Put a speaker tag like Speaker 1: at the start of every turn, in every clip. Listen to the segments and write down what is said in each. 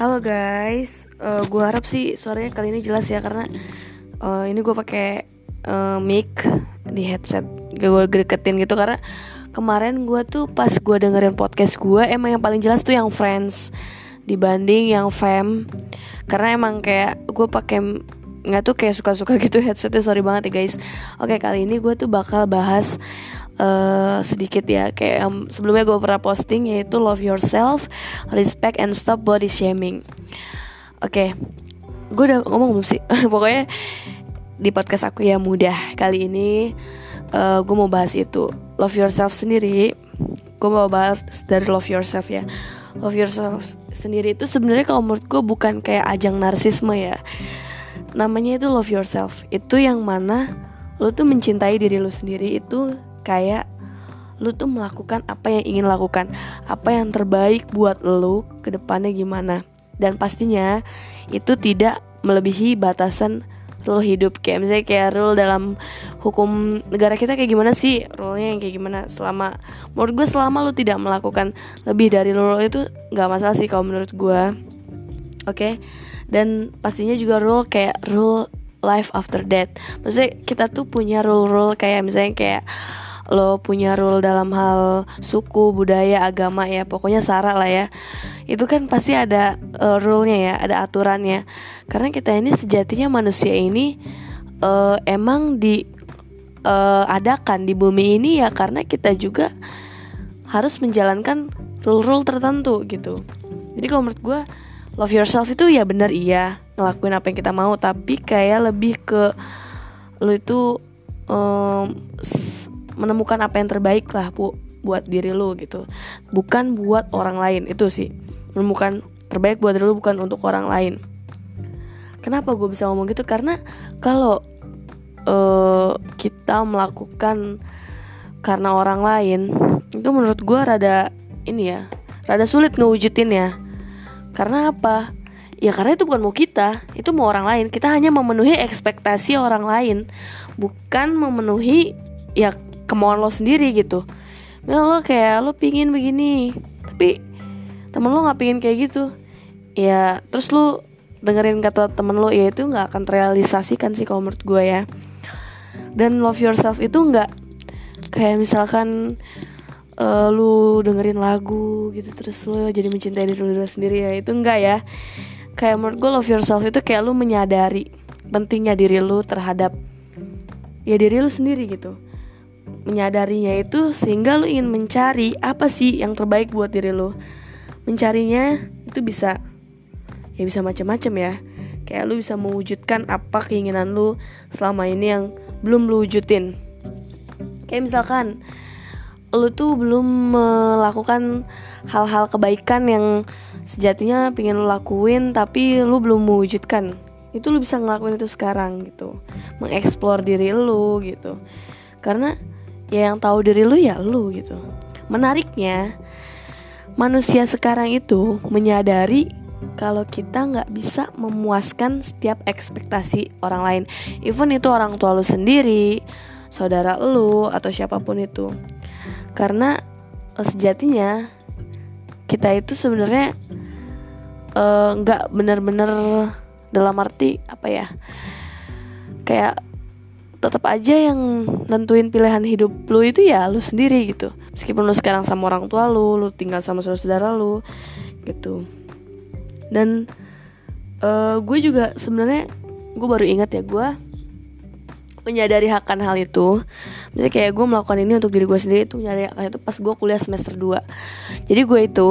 Speaker 1: Halo guys, uh, gue harap sih suaranya kali ini jelas ya karena uh, ini gue pakai uh, mic di headset. Gue deketin gitu karena kemarin gue tuh pas gue dengerin podcast gue emang yang paling jelas tuh yang Friends dibanding yang Fam karena emang kayak gue pakai nggak tuh kayak suka-suka gitu headsetnya sorry banget ya guys. Oke kali ini gue tuh bakal bahas uh, sedikit ya kayak um, sebelumnya gue pernah posting yaitu love yourself, respect and stop body shaming. Oke, okay. gue udah ngomong belum sih? Pokoknya di podcast aku ya mudah kali ini uh, gue mau bahas itu love yourself sendiri. Gue mau bahas dari love yourself ya. Love yourself sendiri itu sebenarnya kalau menurut gue bukan kayak ajang narsisme ya. Namanya itu love yourself. Itu yang mana lo tuh mencintai diri lo sendiri itu kayak lu tuh melakukan apa yang ingin lakukan apa yang terbaik buat lu ke depannya gimana. Dan pastinya itu tidak melebihi batasan rule hidup. Kayak misalnya kayak rule dalam hukum negara kita kayak gimana sih? Rule-nya yang kayak gimana? Selama menurut gue selama lu tidak melakukan lebih dari rule itu nggak masalah sih kalau menurut gue oke? Okay? dan pastinya juga rule kayak rule life after death. Maksudnya kita tuh punya rule-rule kayak misalnya kayak lo punya rule dalam hal suku, budaya, agama ya, pokoknya sara lah ya. Itu kan pasti ada uh, rule-nya ya, ada aturannya. Karena kita ini sejatinya manusia ini uh, emang di uh, adakan di bumi ini ya karena kita juga harus menjalankan rule-rule tertentu gitu. Jadi kalau menurut gue love yourself itu ya benar iya ngelakuin apa yang kita mau tapi kayak lebih ke lo itu um, menemukan apa yang terbaik lah bu buat diri lu gitu. Bukan buat orang lain itu sih. Menemukan terbaik buat diri lu bukan untuk orang lain. Kenapa gue bisa ngomong gitu? Karena kalau uh, kita melakukan karena orang lain itu menurut gue rada ini ya rada sulit ngewujudin ya karena apa? Ya karena itu bukan mau kita itu mau orang lain. Kita hanya memenuhi ekspektasi orang lain bukan memenuhi ya kemauan lo sendiri gitu. Mel lo kayak lo pingin begini. Tapi temen lo nggak pingin kayak gitu. Ya terus lo dengerin kata temen lo ya itu nggak akan terrealisasikan sih kalau menurut gue ya. Dan love yourself itu nggak kayak misalkan uh, lu dengerin lagu gitu terus lo jadi mencintai diri lu sendiri ya itu enggak ya. Kayak menurut gue love yourself itu kayak lu menyadari pentingnya diri lu terhadap ya diri lu sendiri gitu menyadarinya itu sehingga lu ingin mencari apa sih yang terbaik buat diri lu. Mencarinya itu bisa ya bisa macam-macam ya. Kayak lu bisa mewujudkan apa keinginan lu selama ini yang belum lu wujudin. Kayak misalkan lu tuh belum melakukan hal-hal kebaikan yang sejatinya pengen lu lakuin tapi lu belum mewujudkan. Itu lu bisa ngelakuin itu sekarang gitu. Mengeksplor diri lu gitu. Karena ya yang tahu diri lu ya lu gitu. Menariknya manusia sekarang itu menyadari kalau kita nggak bisa memuaskan setiap ekspektasi orang lain. Even itu orang tua lu sendiri saudara lu atau siapa pun itu. Karena eh, sejatinya kita itu sebenarnya eh, nggak uh, benar-benar dalam arti apa ya? Kayak tetap aja yang nentuin pilihan hidup lu itu ya lu sendiri gitu. Meskipun lu sekarang sama orang tua lu lu tinggal sama saudara-saudara lu gitu. Dan uh, gue juga sebenarnya gue baru ingat ya gue menyadari akan hal itu. Misalnya kayak gue melakukan ini untuk diri gue sendiri itu menyadari akan itu pas gue kuliah semester 2 jadi gue itu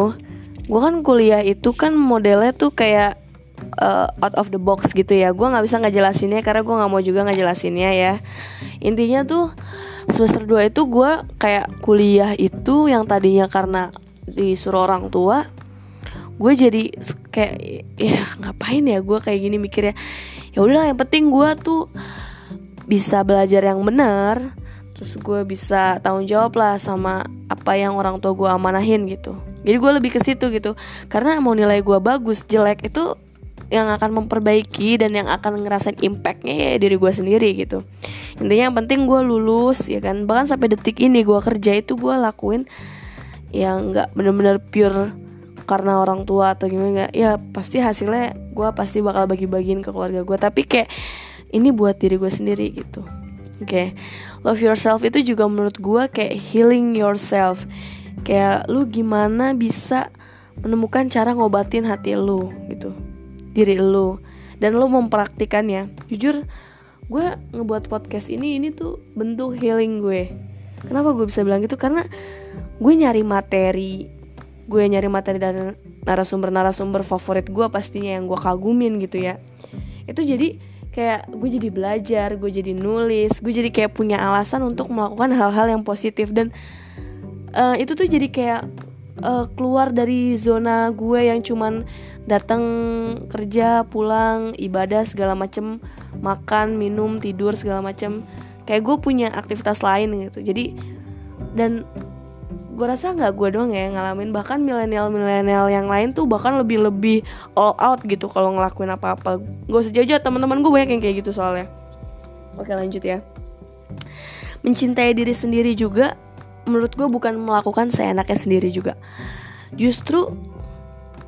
Speaker 1: gue kan kuliah itu kan modelnya tuh kayak uh, out of the box gitu ya. Gue nggak bisa ngejelasinnya karena gue nggak mau juga ngejelasinnya ya. Intinya tuh semester 2 itu gue kayak kuliah itu yang tadinya karena disuruh orang tua gue jadi kayak ya ngapain ya gue kayak gini mikirnya? Ya udahlah yang penting gue tuh bisa belajar yang benar terus gue bisa tanggung jawab lah sama apa yang orang tua gue amanahin gitu. Jadi gue lebih ke situ gitu. Karena mau nilai gue bagus jelek itu yang akan memperbaiki dan yang akan ngerasain impactnya ya diri gue sendiri gitu. Intinya yang penting gue lulus ya kan? Bahkan sampai detik ini gue kerja itu gue lakuin yang nggak bener-bener pure karena orang tua atau gimana ya pasti hasilnya gue pasti bakal bagi-bagiin ke keluarga gue tapi kayak ini buat diri gue sendiri gitu. Oke okay. love yourself itu juga menurut gue kayak healing yourself. Kayak lu gimana bisa menemukan cara ngobatin hati lu gitu diri lu dan lu mempraktikannya. Jujur gue ngebuat podcast ini ini tuh bentuk healing gue. Kenapa gue bisa bilang gitu? Karena gue nyari materi gue nyari materi dari narasumber-narasumber favorit gue pastinya yang gue kagumin gitu ya. Itu jadi kayak gue jadi belajar gue jadi nulis gue jadi kayak punya alasan untuk melakukan hal-hal yang positif dan uh, itu tuh jadi kayak uh, keluar dari zona gue yang cuman datang kerja pulang ibadah segala macem makan minum tidur segala macem. Kayak gue punya aktivitas lain gitu. Jadi dan gue rasa nggak gue doang ya ngalamin. Bahkan milenial milenial yang lain tuh bahkan lebih lebih all out gitu kalau ngelakuin apa apa gue sejauh teman-teman gue banyak yang kayak gitu soalnya. Oke lanjut ya. Mencintai diri sendiri juga menurut gue bukan melakukan seenaknya sendiri juga. Justru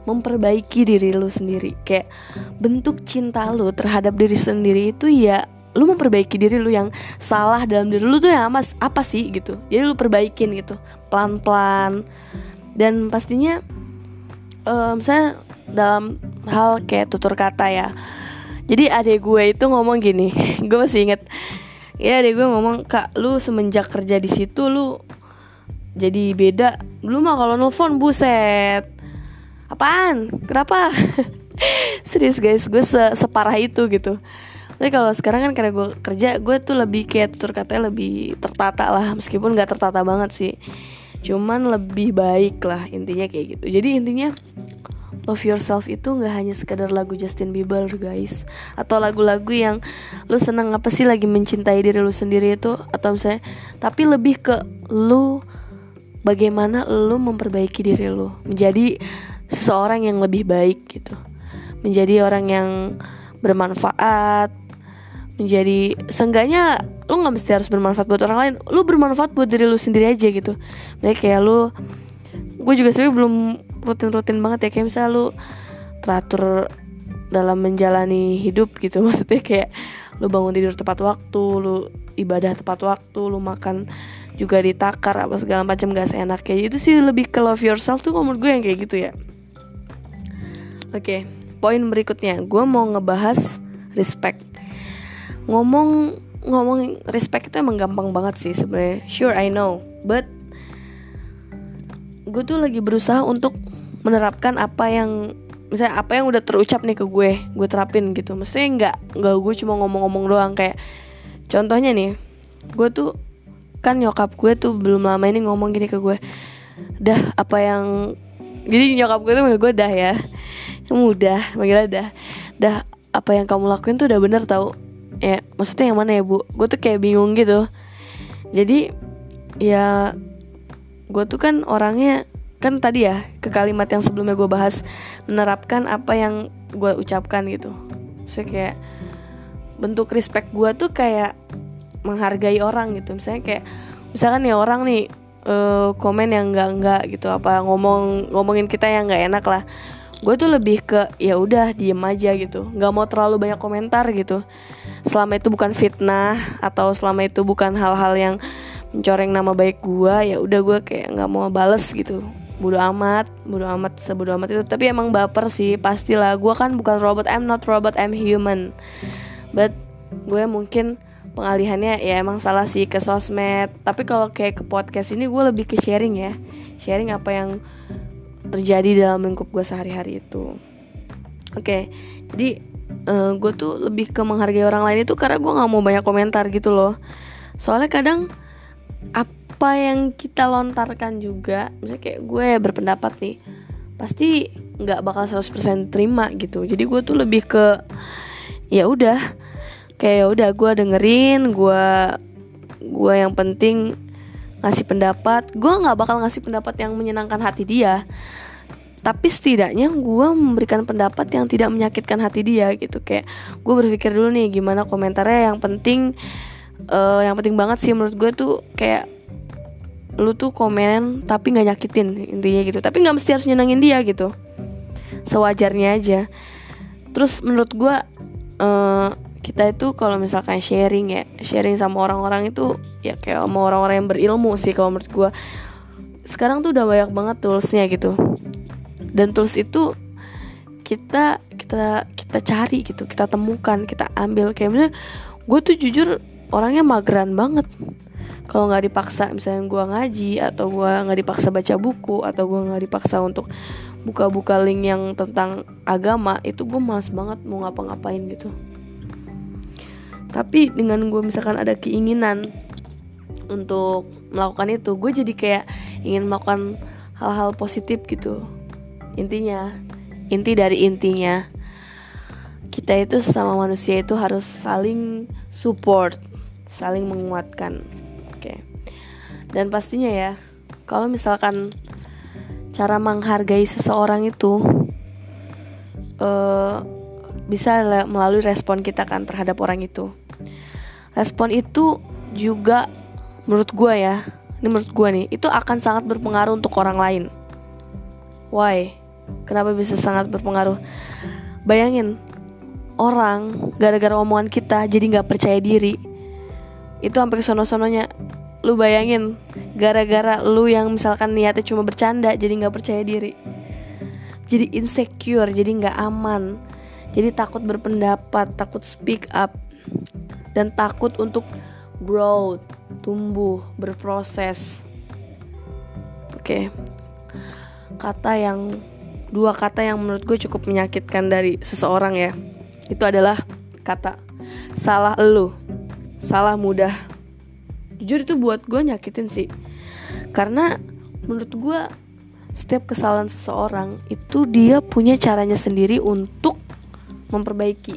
Speaker 1: memperbaiki diri lu sendiri. Kayak bentuk cinta lu terhadap diri sendiri itu ya lu memperbaiki diri lu yang salah dalam diri lu tuh yang apa, apa sih gitu. Jadi lu perbaikin gitu pelan pelan dan pastinya um, saya dalam hal kayak tutur kata ya. Jadi adik gue itu ngomong gini gue masih inget ya adik gue ngomong kak lu semenjak kerja di situ lu jadi beda. Lu mah kalau nelfon buset. Apaan? Kenapa? Serius guys gue se separah itu gitu. Tapi kalau sekarang kan karena gue kerja gue tuh lebih kayak tutur katanya lebih tertata lah. Meskipun gak tertata banget sih. Cuman lebih baik lah intinya kayak gitu. Jadi intinya love yourself itu nggak hanya sekedar lagu Justin Bieber guys. Atau lagu-lagu yang lu seneng apa sih lagi mencintai diri lu sendiri itu atau misalnya tapi lebih ke lu bagaimana lu memperbaiki diri lu. Menjadi seseorang yang lebih baik gitu. Menjadi orang yang bermanfaat. Menjadi seenggaknya lu nggak mesti harus bermanfaat buat orang lain. Lu bermanfaat buat diri lu sendiri aja gitu. Jadi kayak lu gue juga sebenarnya belum rutin-rutin banget ya. Kayak misalnya lu teratur dalam menjalani hidup gitu. Maksudnya kayak lu bangun tidur tepat waktu lu ibadah tepat waktu lu makan juga ditakar apa segala macam gak seenak kayak itu sih lebih ke love yourself tuh menurut gue yang kayak gitu ya. Oke okay, poin berikutnya. Gue mau ngebahas respect. Ngomong ngomong respect itu emang gampang banget sih sebenarnya. Sure I know. But gue tuh lagi berusaha untuk menerapkan apa yang misalnya apa yang udah terucap nih ke gue gue terapin gitu. Maksudnya nggak nggak gue cuma ngomong-ngomong doang. Kayak contohnya nih gue tuh kan nyokap gue tuh belum lama ini ngomong gini ke gue dah apa yang jadi nyokap gue tuh manggil gue dah ya kamu udah manggilnya dah. Dah apa yang kamu lakuin tuh udah bener tau. Ya maksudnya yang mana ya bu? Gue tuh kayak bingung gitu. Jadi ya gue tuh kan orangnya kan tadi ya ke kalimat yang sebelumnya gue bahas menerapkan apa yang gue ucapkan gitu. Saya kayak bentuk respect gue tuh kayak menghargai orang gitu. Misalnya kayak misalkan ya orang nih uh, komen yang enggak enggak gitu apa ngomong ngomongin kita yang enggak enak lah. Gue tuh lebih ke ya udah diem aja gitu. Nggak mau terlalu banyak komentar gitu. Selama itu bukan fitnah atau selama itu bukan hal-hal yang mencoreng nama baik gue ya udah gue kayak nggak mau bales gitu. Bodo amat bodo amat sebodo amat itu. Tapi emang baper sih pastilah. Gue kan bukan robot I'm not robot I'm human. But gue mungkin pengalihannya ya emang salah sih ke sosmed. Tapi kalau kayak ke podcast ini gue lebih ke sharing ya. Sharing apa yang terjadi dalam lingkup gue sehari-hari itu. Oke okay, jadi uh, eh, gue tuh lebih ke menghargai orang lain itu karena gue nggak mau banyak komentar gitu loh. Soalnya kadang apa yang kita lontarkan juga misalnya kayak gue berpendapat nih pasti nggak bakal 100% terima gitu. Jadi gue tuh lebih ke ya udah kayak ya udah gue dengerin gue gue yang penting ngasih pendapat. Gue nggak bakal ngasih pendapat yang menyenangkan hati dia tapi setidaknya gue memberikan pendapat yang tidak menyakitkan hati dia gitu. Kayak gue berpikir dulu nih gimana komentarnya. Yang penting uh, yang penting banget sih menurut gue tuh kayak lu tuh komen tapi nggak nyakitin intinya gitu. Tapi nggak mesti harus nyenengin dia gitu. Sewajarnya aja. Terus menurut gue uh, kita itu kalau misalkan sharing ya sharing sama orang-orang itu ya kayak sama orang-orang yang berilmu sih kalau menurut gue sekarang tuh udah banyak banget toolsnya gitu. Dan tools itu kita kita kita cari gitu kita temukan kita ambil. Kayak misalnya gue tuh jujur orangnya mageran banget. Kalau nggak dipaksa misalnya gue ngaji atau gue nggak dipaksa baca buku atau gue nggak dipaksa untuk buka-buka link yang tentang agama itu gue males banget mau ngapa-ngapain gitu. Tapi dengan gue misalkan ada keinginan untuk melakukan itu gue jadi kayak ingin melakukan hal-hal positif gitu. Intinya inti dari intinya kita itu sama manusia itu harus saling support saling menguatkan. Oke. Dan pastinya ya kalau misalkan cara menghargai seseorang itu uh, bisa melalui respon kita kan terhadap orang itu. Respon itu juga menurut gue ya ini menurut gue nih itu akan sangat berpengaruh untuk orang lain. Why? Kenapa bisa sangat berpengaruh? Bayangin orang gara-gara omongan kita jadi nggak percaya diri itu sampai sono-sononya lu bayangin gara-gara lu yang misalkan niatnya cuma bercanda jadi nggak percaya diri. Jadi insecure jadi nggak aman. Jadi takut berpendapat takut speak up dan takut untuk growth tumbuh berproses. Oke. Okay. kata yang dua kata yang menurut gue cukup menyakitkan dari seseorang ya. Itu adalah kata salah lu. Salah mudah jujur itu buat gue nyakitin sih. Karena menurut gue setiap kesalahan seseorang itu dia punya caranya sendiri untuk memperbaiki.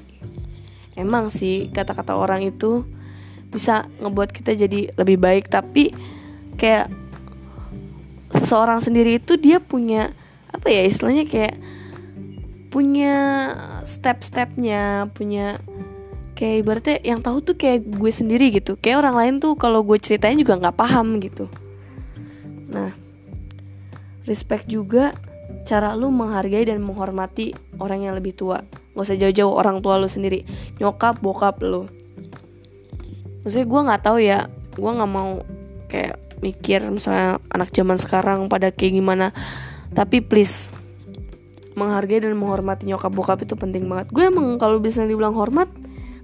Speaker 1: Emang sih kata-kata orang itu bisa ngebuat kita jadi lebih baik tapi kayak seseorang sendiri itu dia punya apa ya istilahnya kayak punya step-stepnya punya kayak ibaratnya yang tahu tuh kayak gue sendiri gitu. Kayak orang lain tuh kalau gue ceritain juga nggak paham gitu. Nah respect juga cara lu menghargai dan menghormati orang yang lebih tua. Gak usah jauh-jauh orang tua lu sendiri. Nyokap bokap lu. Maksudnya gue nggak tahu ya. Gue nggak mau kayak mikir misalnya anak zaman sekarang pada kayak gimana. Tapi please menghargai dan menghormati nyokap bokap itu penting banget. Gue emang kalau bisa dibilang hormat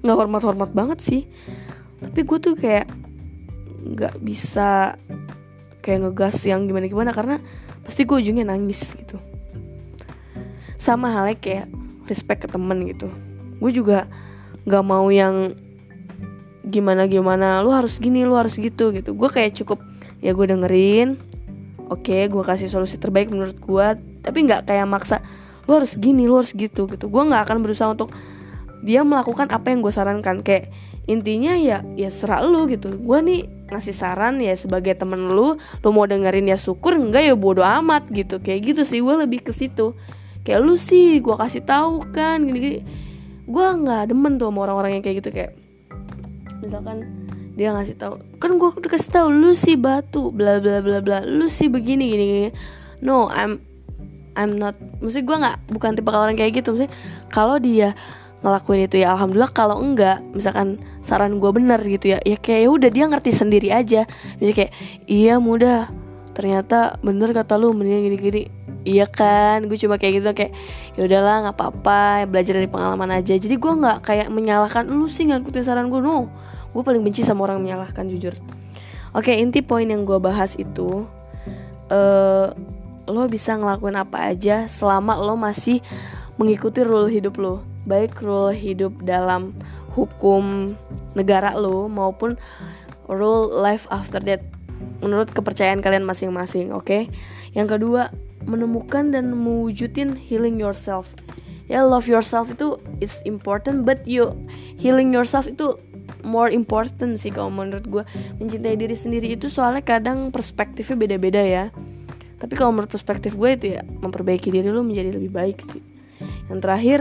Speaker 1: nggak hormat hormat banget sih. Tapi gue tuh kayak nggak bisa kayak ngegas yang gimana gimana karena pasti gue ujungnya nangis gitu. Sama halnya kayak respect ke temen gitu. Gue juga nggak mau yang gimana gimana lu harus gini lu harus gitu gitu. Gue kayak cukup ya gue dengerin oke okay, gue kasih solusi terbaik menurut gue tapi nggak kayak maksa lu harus gini lu harus gitu gitu. Gue nggak akan berusaha untuk dia melakukan apa yang gue sarankan. Kayak intinya ya ya serah lu gitu. Gue nih ngasih saran ya sebagai temen lu lu mau dengerin ya syukur enggak ya bodoh amat gitu. Kayak gitu sih gue lebih ke situ. Kayak lu sih gue kasih tahu kan gini gini. Gue nggak demen tuh sama orang-orang yang kayak gitu kayak misalkan dia ngasih tahu kan gue udah kasih tahu lu sih batu bla bla bla bla. Lu sih begini gini gini. No I'm I'm not maksudnya gue nggak bukan tipe orang kayak gitu. Maksudnya kalau dia ngelakuin itu ya alhamdulillah kalau enggak misalkan saran gue bener gitu ya ya kayak ya udah dia ngerti sendiri aja. Jadi kayak iya mudah ternyata bener kata lu mendingan gini-gini. Iya kan gue cuma kayak gitu kayak ya udahlah nggak apa-apa belajar dari pengalaman aja. Jadi gue nggak kayak menyalahkan lu sih ngikutin saran gue no. Gue paling benci sama orang menyalahkan jujur. Oke inti poin yang gue bahas itu uh, lo bisa ngelakuin apa aja selama lo masih mengikuti rule hidup lo baik rule hidup dalam hukum negara lo maupun rule life after that menurut kepercayaan kalian masing-masing oke? Okay? yang kedua menemukan dan mewujudin healing yourself. Ya love yourself itu is important but you healing yourself itu more important sih kalau menurut gue mencintai diri sendiri itu soalnya kadang perspektifnya beda-beda ya. Tapi kalau menurut perspektif gue itu ya memperbaiki diri lo menjadi lebih baik sih. Yang terakhir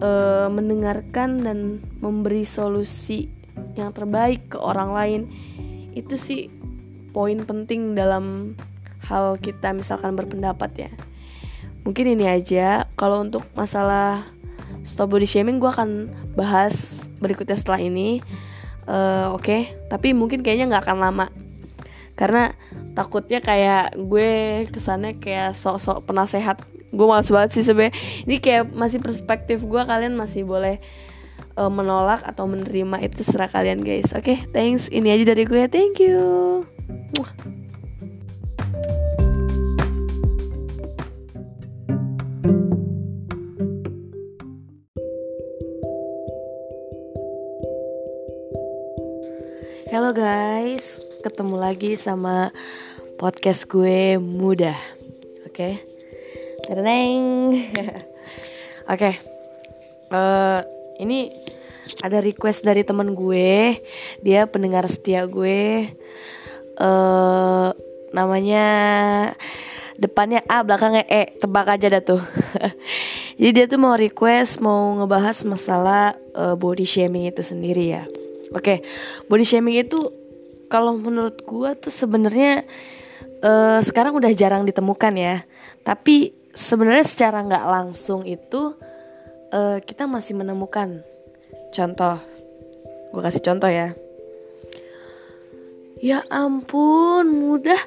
Speaker 1: uh, mendengarkan dan memberi solusi yang terbaik ke orang lain. Itu sih poin penting dalam hal kita misalkan berpendapat ya. Mungkin ini aja. Kalau untuk masalah stop body shaming gue akan bahas berikutnya setelah ini. Uh, oke. Okay? tapi mungkin kayaknya nggak akan lama. Karena takutnya kayak gue kesannya kayak sok-sok penasehat gue malas banget sih sebenernya. Ini kayak masih perspektif gue kalian masih boleh uh, menolak atau menerima itu serah kalian guys. Oke okay, thanks. Ini aja dari gue thank you. Halo guys, ketemu lagi sama podcast gue mudah, oke? Okay? Tereng, oke. Okay. Uh, eh, ini ada request dari temen gue, dia pendengar setia gue. Uh, namanya depannya A belakangnya E tebak aja dah tuh jadi dia tuh mau request mau ngebahas masalah uh, body shaming itu sendiri ya Oke, okay, body shaming itu kalau menurut gue tuh sebenarnya uh, sekarang udah jarang ditemukan ya. Tapi sebenarnya secara nggak langsung itu uh, kita masih menemukan. Contoh, gue kasih contoh ya. Ya ampun, mudah.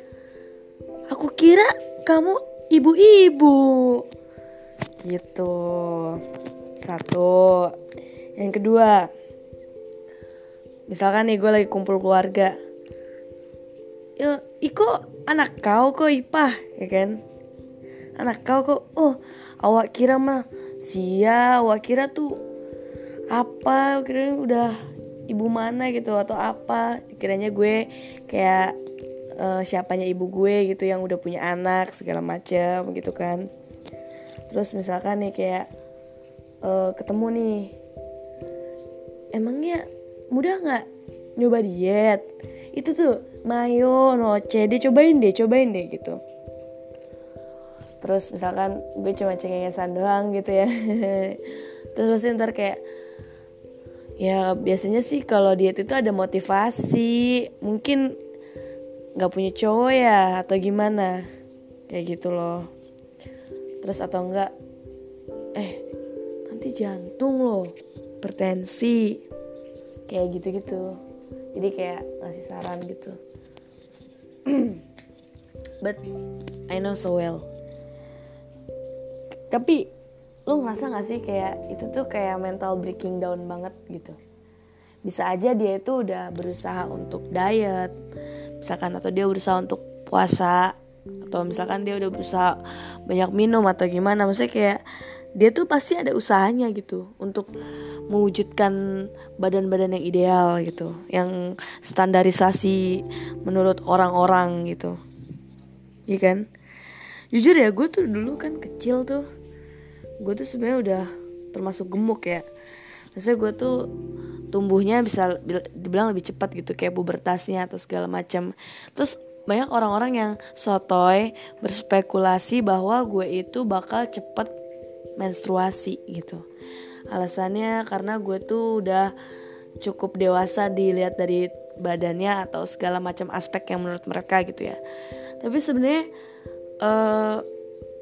Speaker 1: Aku kira kamu ibu-ibu. Gitu. Satu. Yang kedua, misalkan nih gue lagi kumpul keluarga ya iko anak kau kok ipah ya kan anak kau kok oh awak kira mah sia awak kira tuh apa? Kira udah ibu mana gitu atau apa? Kiranya gue kayak uh, siapanya ibu gue gitu yang udah punya anak segala macam gitu kan. Terus misalkan nih kayak uh, ketemu nih emangnya mudah nggak nyoba diet? Itu tuh mayo noce deh cobain deh cobain deh gitu terus misalkan gue cuma cengengesan doang gitu ya. Terus pasti ntar kayak ya biasanya sih kalau diet itu ada motivasi. Mungkin nggak punya cowok ya atau gimana? Kayak gitu loh. Terus atau enggak eh nanti jantung loh bertensi kayak gitu-gitu. Jadi kayak ngasih saran gitu. But I know so well tapi lu ngerasa gak sih kayak itu tuh kayak mental breaking down banget gitu? Bisa aja dia itu udah berusaha untuk diet misalkan atau dia berusaha untuk puasa atau misalkan dia udah berusaha banyak minum atau gimana. Maksudnya kayak dia tuh pasti ada usahanya gitu untuk mewujudkan badan-badan yang ideal gitu, yang standarisasi menurut orang-orang gitu, iya kan? Jujur ya, gue tuh dulu kan kecil tuh, gue tuh sebenarnya udah termasuk gemuk ya. Maksudnya gue tuh tumbuhnya bisa dibilang lebih cepat gitu kayak pubertasnya atau segala macam. Terus banyak orang-orang yang sotoy berspekulasi bahwa gue itu bakal cepet menstruasi gitu alasannya karena gue tuh udah cukup dewasa dilihat dari badannya atau segala macam aspek yang menurut mereka gitu ya tapi sebenarnya uh,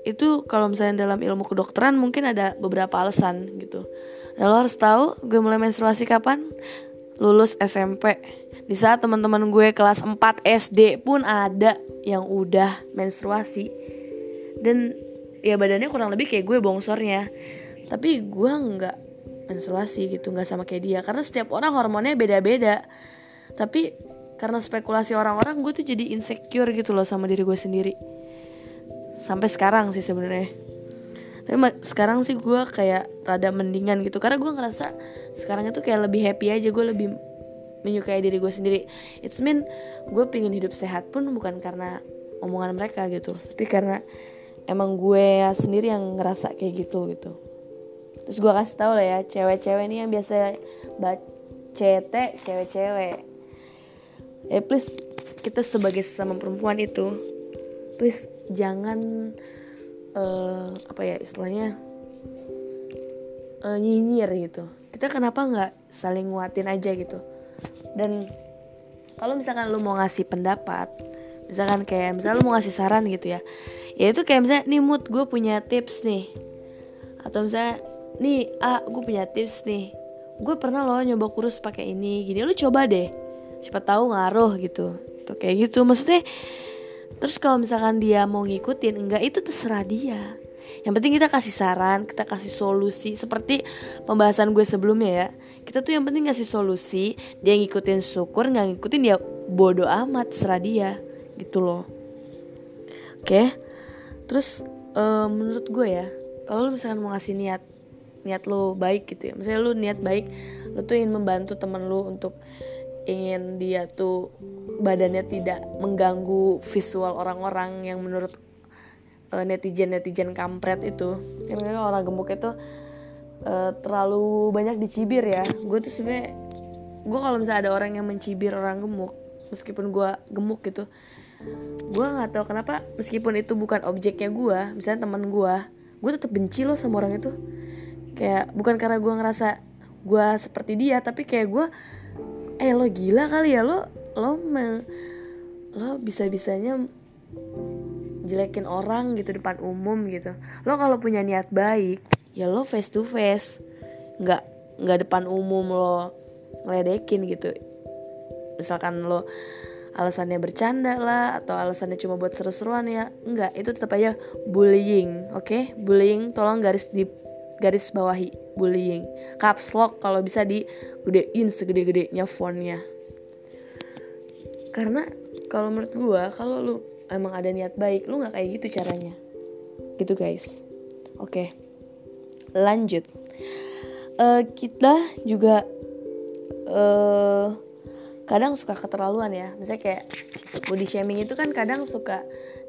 Speaker 1: itu kalau misalnya dalam ilmu kedokteran mungkin ada beberapa alasan gitu. Nah, lo harus tahu gue mulai menstruasi kapan? Lulus SMP di saat teman-teman gue kelas 4 SD pun ada yang udah menstruasi. Dan ya badannya kurang lebih kayak gue bongsornya. Tapi gue nggak menstruasi gitu nggak sama kayak dia. Karena setiap orang hormonnya beda-beda. Tapi karena spekulasi orang-orang gue tuh jadi insecure gitu loh sama diri gue sendiri sampai sekarang sih sebenarnya. Tapi sekarang sih gue kayak rada mendingan gitu karena gue ngerasa sekarang itu kayak lebih happy aja gue lebih menyukai diri gue sendiri. It's mean gue pingin hidup sehat pun bukan karena omongan mereka gitu tapi karena emang gue sendiri yang ngerasa kayak gitu gitu. Terus gue kasih tau lah ya cewek-cewek ini yang biasa bacete cewek-cewek. Eh please kita sebagai sesama perempuan itu please jangan uh, apa ya istilahnya uh, nyinyir gitu. Kita kenapa nggak saling nguatin aja gitu? Dan kalau misalkan lu mau ngasih pendapat misalkan kayak misalnya lu mau ngasih saran gitu ya ya itu kayak misalnya nih mood gue punya tips nih. Atau misalnya nih ah gue punya tips nih. Gue pernah loh nyoba kurus pakai ini gini. Lu coba deh. Siapa tahu ngaruh gitu. Tuh kayak gitu. Maksudnya terus kalau misalkan dia mau ngikutin enggak itu terserah dia. Yang penting kita kasih saran kita kasih solusi. Seperti pembahasan gue sebelumnya ya kita tuh yang penting kasih solusi dia ngikutin syukur nggak ngikutin dia bodoh amat serah dia gitu loh. Oke? Terus uh, menurut gue ya kalau lu misalkan mau ngasih niat niat lo baik gitu ya misalnya lu niat baik lu tuh ingin membantu temen lu untuk ingin dia tuh badannya tidak mengganggu visual orang-orang yang menurut uh, netizen netizen kampret itu. Yang orang gemuk itu uh, terlalu banyak dicibir ya. Gue tuh sebenarnya gue kalau misalnya ada orang yang mencibir orang gemuk meskipun gue gemuk gitu gue nggak tahu kenapa meskipun itu bukan objeknya gue misalnya teman gue gue tetap benci loh sama orang itu. Kayak bukan karena gue ngerasa gue seperti dia tapi kayak gue eh lo gila kali ya lo lo me, lo bisa bisanya jelekin orang gitu depan umum gitu. Lo kalau punya niat baik ya lo face to face. Nggak nggak depan umum lo ngeledekin gitu. Misalkan lo alasannya bercanda lah atau alasannya cuma buat seru-seruan ya enggak itu tetap aja bullying oke? Okay? bullying tolong garis di garis bawahi bullying. Caps lock kalau bisa di gedein segede-gedenya fontnya. Karena kalau menurut gua kalau lu emang ada niat baik lu nggak kayak gitu caranya. Gitu guys. Oke. Okay lanjut. Uh, kita juga uh, kadang suka keterlaluan ya. Misalnya kayak body shaming itu kan kadang suka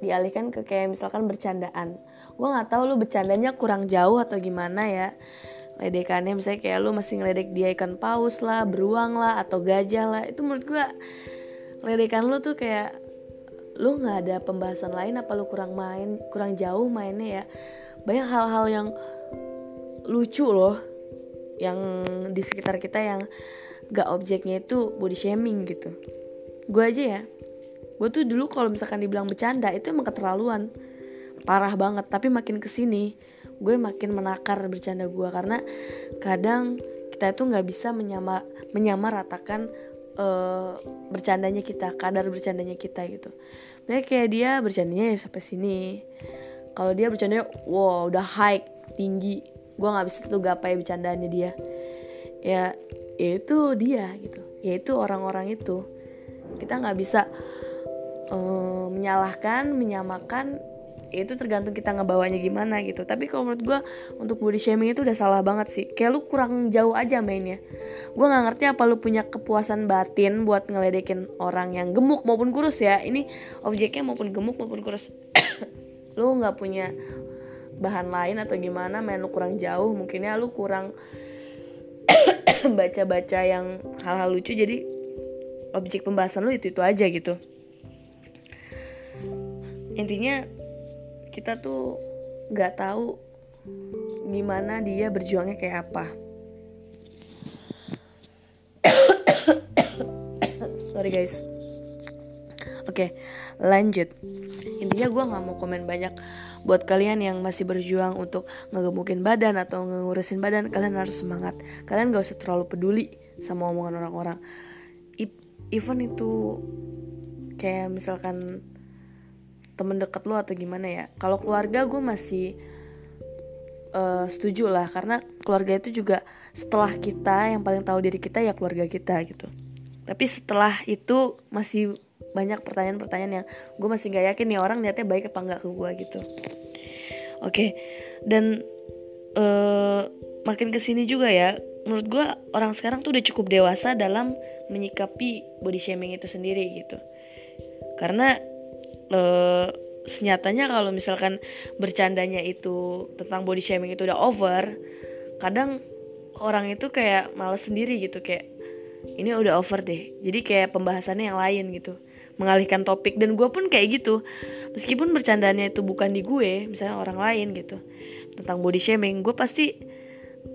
Speaker 1: dialihkan ke kayak misalkan bercandaan. Gue nggak tahu lu bercandanya kurang jauh atau gimana ya. Ledekannya misalnya kayak lu masih ngeledek dia ikan paus lah beruang lah atau gajah lah. Itu menurut gue ledekan lu tuh kayak lu nggak ada pembahasan lain apa lu kurang main kurang jauh mainnya ya. Banyak hal-hal yang lucu loh yang di sekitar kita yang gak objeknya itu body shaming gitu. Gue aja ya gue tuh dulu kalau misalkan dibilang bercanda itu emang keterlaluan. Parah banget tapi makin ke sini gue makin menakar bercanda gue karena kadang kita itu nggak bisa menyama menyamaratakan uh, bercandanya kita kadar bercandanya kita gitu. Mereka kayak dia bercandanya ya sampai sini. Kalau dia bercandanya wow udah high tinggi. Gue nggak bisa tuh gapai bercandaannya dia. Ya, ya itu dia gitu. Ya itu orang-orang itu. Kita nggak bisa um, menyalahkan menyamakan ya itu tergantung kita ngebawanya gimana gitu. Tapi kalau menurut gue untuk body shaming itu udah salah banget sih. Kayak lu kurang jauh aja mainnya. Gue nggak ngerti apa lu punya kepuasan batin buat ngeledekin orang yang gemuk maupun kurus ya. Ini objeknya maupun gemuk maupun kurus. Lu nggak punya bahan lain atau gimana main lu kurang jauh mungkinnya lu kurang baca-baca yang hal-hal lucu. Jadi objek pembahasan lu itu itu aja gitu intinya kita tuh nggak tahu gimana dia berjuangnya kayak apa. Sorry guys. Oke lanjut. Intinya gue nggak mau komen banyak buat kalian yang masih berjuang untuk ngegemukin badan atau ngurusin badan. Kalian harus semangat. Kalian gak usah terlalu peduli sama omongan orang-orang. Even itu kayak misalkan temen deket lo atau gimana ya. Kalau keluarga gue masih uh, setuju lah karena keluarga itu juga setelah kita yang paling tahu diri kita ya keluarga kita gitu. Tapi setelah itu masih banyak pertanyaan-pertanyaan yang gue masih gak yakin nih orang niatnya baik apa nggak ke gue gitu. Oke okay. dan uh, makin ke sini juga ya menurut gue orang sekarang tuh udah cukup dewasa dalam menyikapi body shaming itu sendiri gitu. Karena uh, senyatanya kalau misalkan bercandanya itu tentang body shaming itu udah over kadang orang itu kayak males sendiri gitu kayak ini udah over deh. Jadi kayak pembahasannya yang lain gitu mengalihkan topik. Dan gue pun kayak gitu meskipun bercandanya itu bukan di gue misalnya orang lain gitu tentang body shaming gue pasti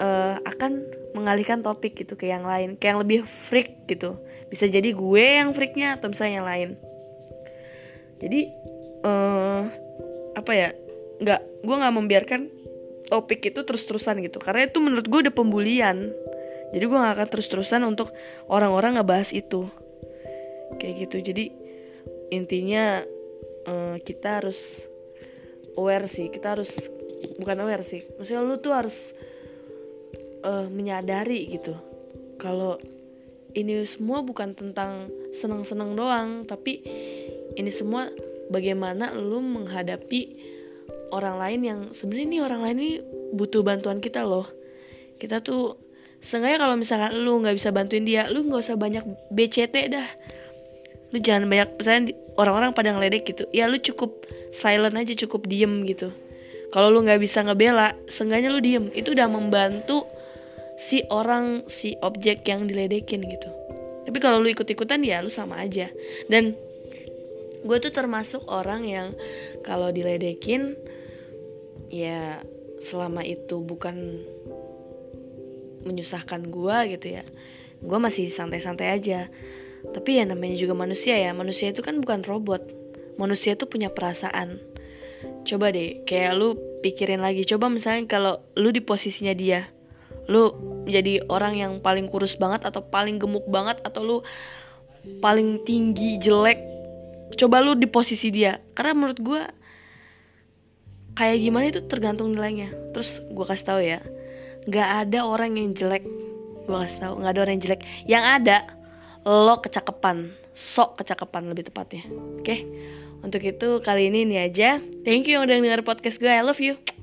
Speaker 1: uh, akan mengalihkan topik gitu ke yang lain ke yang lebih freak gitu. Bisa jadi gue yang freaknya atau misalnya yang lain jadi uh, apa ya nggak gue nggak membiarkan topik itu terus-terusan gitu. Karena itu menurut gue udah pembulian. Jadi gue gak akan terus-terusan untuk orang-orang ngebahas itu. Kayak gitu. Jadi intinya uh, kita harus aware sih. Kita harus bukan aware sih. Maksudnya lu tuh harus uh, menyadari gitu. Kalau ini semua bukan tentang senang-senang doang tapi ini semua bagaimana lu menghadapi orang lain yang sebenarnya nih orang lain ini butuh bantuan kita loh kita tuh Seenggaknya kalau misalkan lu nggak bisa bantuin dia, lu nggak usah banyak BCT dah. Lu jangan banyak misalnya orang-orang pada ngeledek gitu. Ya lu cukup silent aja, cukup diem gitu. Kalau lu nggak bisa ngebela, seenggaknya lu diem. Itu udah membantu si orang, si objek yang diledekin gitu. Tapi kalau lu ikut-ikutan ya lu sama aja. Dan gue tuh termasuk orang yang kalau diledekin ya selama itu bukan menyusahkan gue gitu ya. Gue masih santai-santai aja. Tapi ya namanya juga manusia ya. Manusia itu kan bukan robot. Manusia itu punya perasaan. Coba deh kayak lu pikirin lagi. Coba misalnya kalau lu di posisinya dia lu jadi orang yang paling kurus banget atau paling gemuk banget atau lu paling tinggi jelek coba lu di posisi dia. Karena menurut gue kayak gimana itu tergantung nilainya. Terus gue kasih tahu ya nggak ada orang yang jelek. Gue kasih tau nggak ada orang yang jelek. Yang ada lo kecakapan sok kecakapan lebih tepatnya. Oke? Okay? untuk itu kali ini ini aja. Thank you yang udah denger podcast gue I love you